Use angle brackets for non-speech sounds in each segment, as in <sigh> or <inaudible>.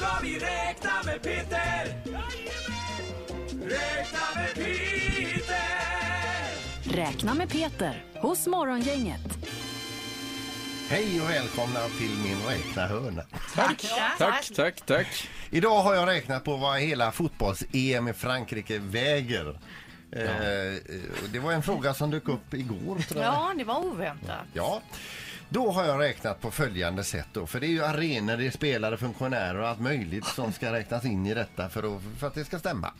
ska vi räkna med Peter! Räkna med Peter! Räkna med Peter hos Morgongänget. Hej och välkomna till min räknahörna. Tack, tack, tack, tack. Idag har jag räknat på vad hela fotbolls-EM i Frankrike väger. Eh, och det var en fråga som dök upp igår tror jag. Ja, det var oväntat. Ja. Då har jag räknat på följande sätt då, för det är ju arenor, det är spelare, funktionärer och allt möjligt som ska räknas in i detta för att, för att det ska stämma.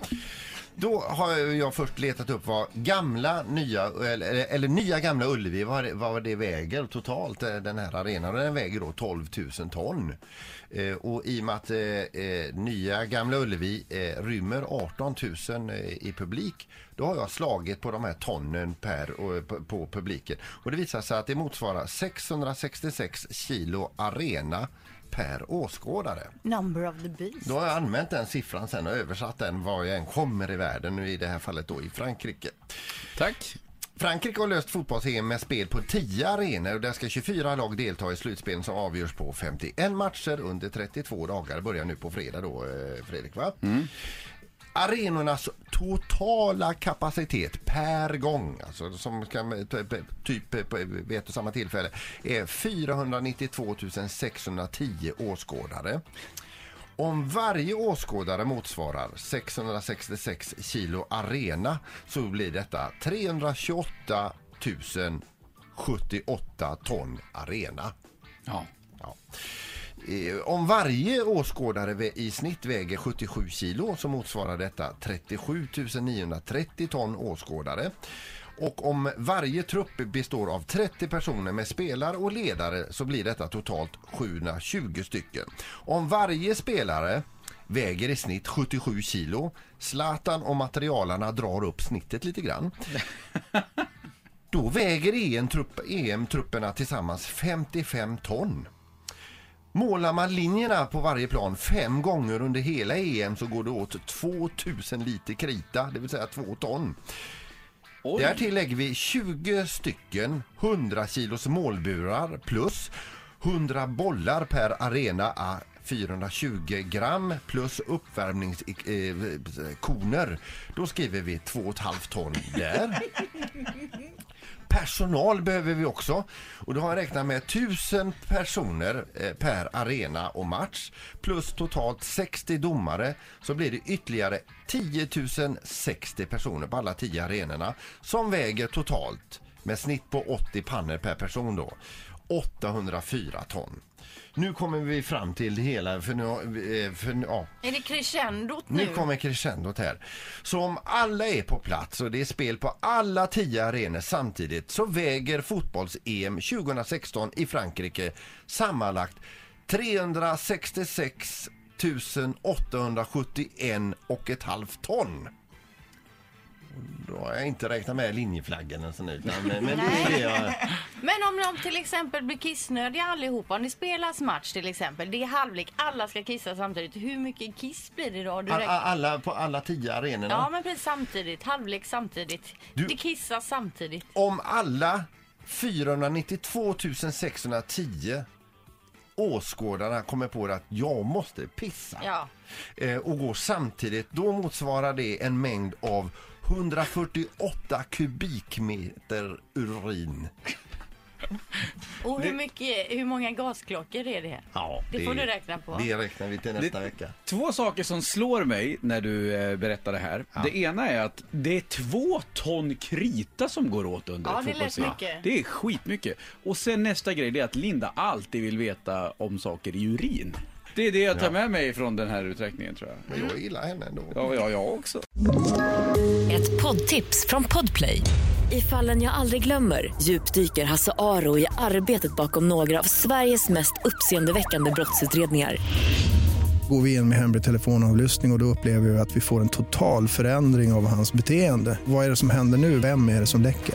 Då har jag först letat upp vad gamla, nya, eller, eller nya gamla Ullevi, vad, det- vad det väger totalt, eh, den här arenan. Den väger då 12 000 ton. Eh, och i och med att eh, eh nya gamla Ullevi eh, rymmer 18 000 eh, i publik, då har jag slagit på de här tonnen per, och, på, på publiken. Och det visar sig att det motsvarar 666 kilo arena per åskådare. Number of the beast. Då har jag använt den siffran sen och översatt den var jag än kommer i världen, nu i det här fallet då i Frankrike. Tack. Frankrike har löst fotbolls-EM med spel på 10 arenor och där ska 24 lag delta i slutspelen som avgörs på 51 matcher under 32 dagar. Det börjar nu på fredag då, eh, Fredrik va? Arenornas totala kapacitet per gång, alltså som t- typ eh, på- vid ett och samma tillfälle, är 492 610 åskådare. Om varje åskådare motsvarar 666 kilo arena så blir detta 328 078 ton arena. Ja. Ja. Eh, Om varje åskådare i snitt väger 77 kilo så motsvarar detta 37 930 ton åskådare. Och om varje trupp består av 30 personer med spelare och ledare så blir detta totalt 720 stycken. Om varje spelare väger i snitt 77 kilo, Zlatan och materialarna drar upp snittet lite grann. <laughs> Då väger EM-trupp, EM-trupperna tillsammans 55 ton. Målar man linjerna på varje plan fem gånger under hela EM så går det åt 2000 liter krita, det vill säga 2 ton. Oj. Därtill lägger vi 20 stycken 100 kilos målburar plus 100 bollar per arena a 420 gram plus uppvärmningskoner. Då skriver vi 2,5 ton där. <laughs> Personal behöver vi också. Och då har jag räknat med 1000 personer eh, per arena och match plus totalt 60 domare så blir det ytterligare 10 060 personer på alla 10 arenorna som väger totalt med snitt på 80 pannor per person då. 804 ton. Nu kommer vi fram till det hela för nu, eh, för, ja, Är det crescendot nu? nu kommer crescendot här. Så om alla är på plats och det är spel på alla tio arenor samtidigt så väger fotbolls-EM 2016 i Frankrike sammanlagt 366 871 och ett halvt ton. Då har jag inte räknat med linjeflaggen och sånt utan, men, men det är det jag... <laughs> Men om de till exempel blir kissnödiga allihopa, om det spelas match till exempel, det är halvlek, alla ska kissa samtidigt. Hur mycket kiss blir det då? Du All- räknar- Alla på alla tio arenorna. Ja, men precis samtidigt. Halvlek samtidigt. Du- Det kissas samtidigt. om alla 492 610 åskådarna kommer på att jag måste pissa Ja. eh, och går samtidigt, då motsvarar det en mängd av 148 kubikmeter urin. Och hur, mycket, hur många gasklockor är det? Ja, Det får du räkna på. Det räknar vi till nästa Det- vecka. Två saker som slår mig när du eh, berättar det här. Det ena är att det är två ton krita som går åt under Ja, ett det fotbolls-EM. mycket. Det är skitmycket. Och sen nästa grej det är att Linda alltid vill veta om saker i urin. Det är det jag tar med mig från den här uträkningen tror jag. Men jag gillar henne ändå. Ja, ja, jag också. Ett poddtips från Podplay. I fallen jag aldrig glömmer djupdyker Hasse Aro i arbetet bakom några av Sveriges mest uppseendeväckande brottsutredningar. Går vi in med hemlig telefonavlyssning och, och då upplever vi att vi får en total förändring av hans beteende. Vad är det som händer nu? Vem är det som läcker?